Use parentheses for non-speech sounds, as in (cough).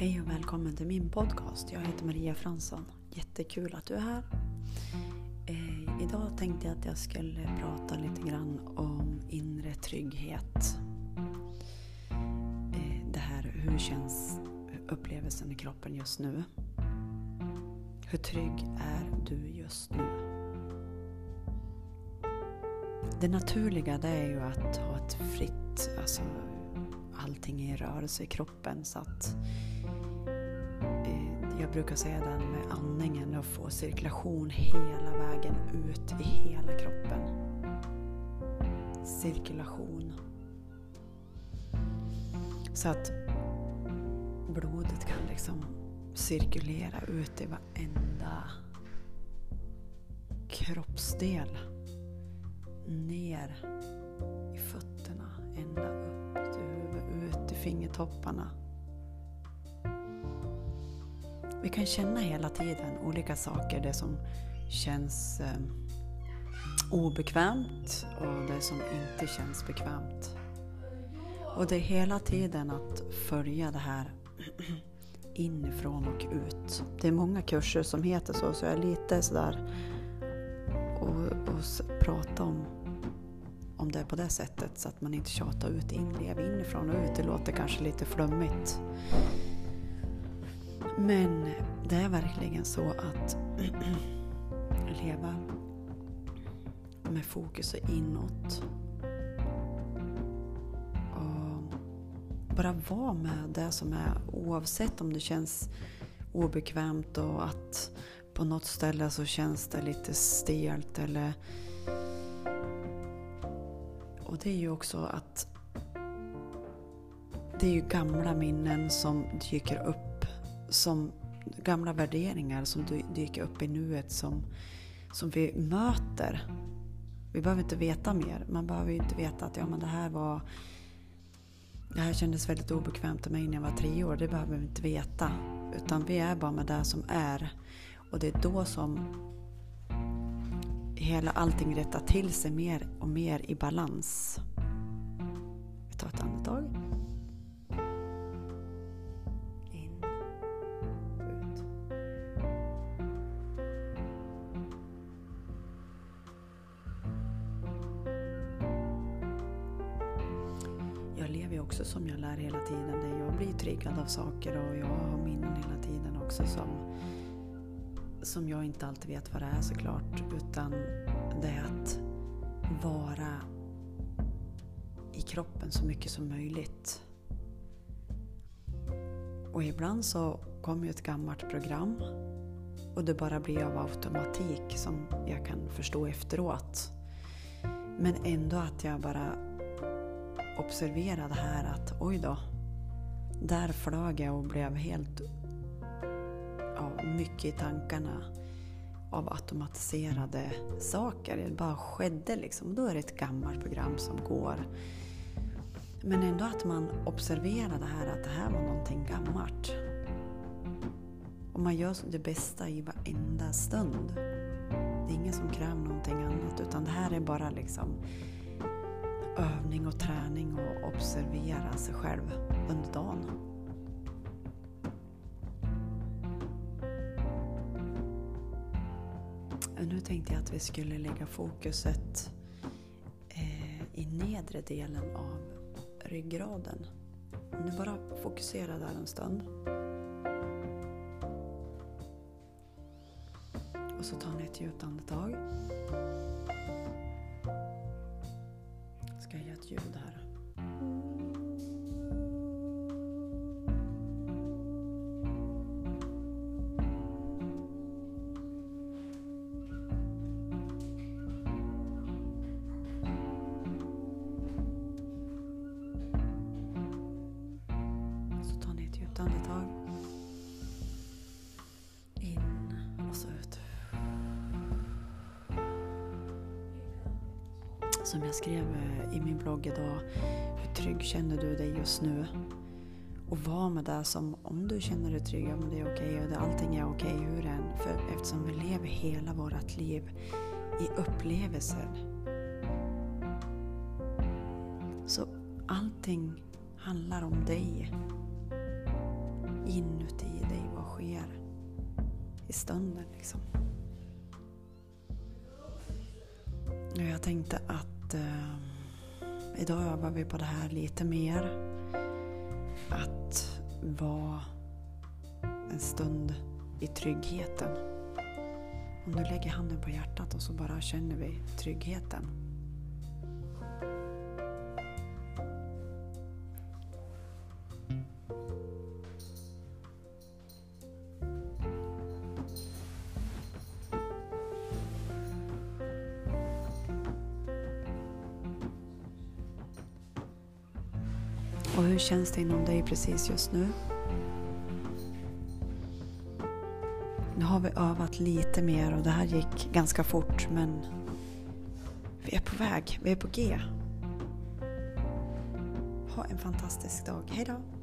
Hej och välkommen till min podcast. Jag heter Maria Fransson. Jättekul att du är här. Eh, idag tänkte jag att jag skulle prata lite grann om inre trygghet. Eh, det här, hur känns upplevelsen i kroppen just nu? Hur trygg är du just nu? Det naturliga det är ju att ha ett fritt, alltså allting är i rörelse i kroppen så att eh, jag brukar säga den med andningen och få cirkulation hela vägen ut i hela kroppen. Cirkulation. Så att blodet kan liksom cirkulera ut i varenda kroppsdel. Ner i fötterna, ända upp fingertopparna. Vi kan känna hela tiden olika saker. Det som känns eh, obekvämt och det som inte känns bekvämt. Och det är hela tiden att följa det här (clears throat) inifrån och ut. Det är många kurser som heter så, så jag är lite sådär och, och prata om, om det är på det sättet så att man inte tjatar ut inlev inifrån och ut. Det låter kanske lite flummigt. Men det är verkligen så att (clears throat) leva med fokus inåt. Och bara vara med det som är oavsett om det känns obekvämt och att på något ställe så känns det lite stelt eller... Och det är ju också att det är ju gamla minnen som dyker upp som gamla värderingar som dyker upp i nuet som, som vi möter. Vi behöver inte veta mer. Man behöver ju inte veta att ja, men det här var det här kändes väldigt obekvämt för mig när jag var tre år. Det behöver vi inte veta. Utan vi är bara med det som är. Och det är då som hela allting rättar till sig mer och mer i balans. Vi tar ett andetag. In. Ut. Jag lever ju också som jag lär hela tiden. Jag blir triggad av saker och jag har minnen hela tiden också som som jag inte alltid vet vad det är såklart. Utan det är att vara i kroppen så mycket som möjligt. Och ibland så kommer ju ett gammalt program och det bara blir av automatik som jag kan förstå efteråt. Men ändå att jag bara observerar det här att oj då, där flög jag och blev helt ja, mycket i tankarna av automatiserade saker. Det bara skedde liksom. Då är det ett gammalt program som går. Men ändå att man observerar det här att det här var någonting gammalt. Och man gör det bästa i varenda stund. Det är ingen som kräver någonting annat utan det här är bara liksom övning och träning och observera sig själv under dagen. Eh, nu tänkte jag att vi skulle lägga fokuset eh, i nedre delen av ryggraden. Om du bara fokuserar där en stund. Och så tar ni ett djupt andetag. Ska jag ge ett ljud här. Som jag skrev eh, i min blogg idag. Hur trygg känner du dig just nu? Och var med det som, om du känner dig trygg, om det är okej och det, allting är okej hur än. För eftersom vi lever hela vårt liv i upplevelser. Så allting handlar om dig. inuti dig, vad sker i stunden liksom. Jag tänkte att eh, idag övar vi på det här lite mer. Att vara en stund i tryggheten. Om du lägger handen på hjärtat och så bara känner vi tryggheten. Och hur känns det inom dig precis just nu? Nu har vi övat lite mer och det här gick ganska fort men vi är på väg, vi är på G. Ha en fantastisk dag. Hejdå!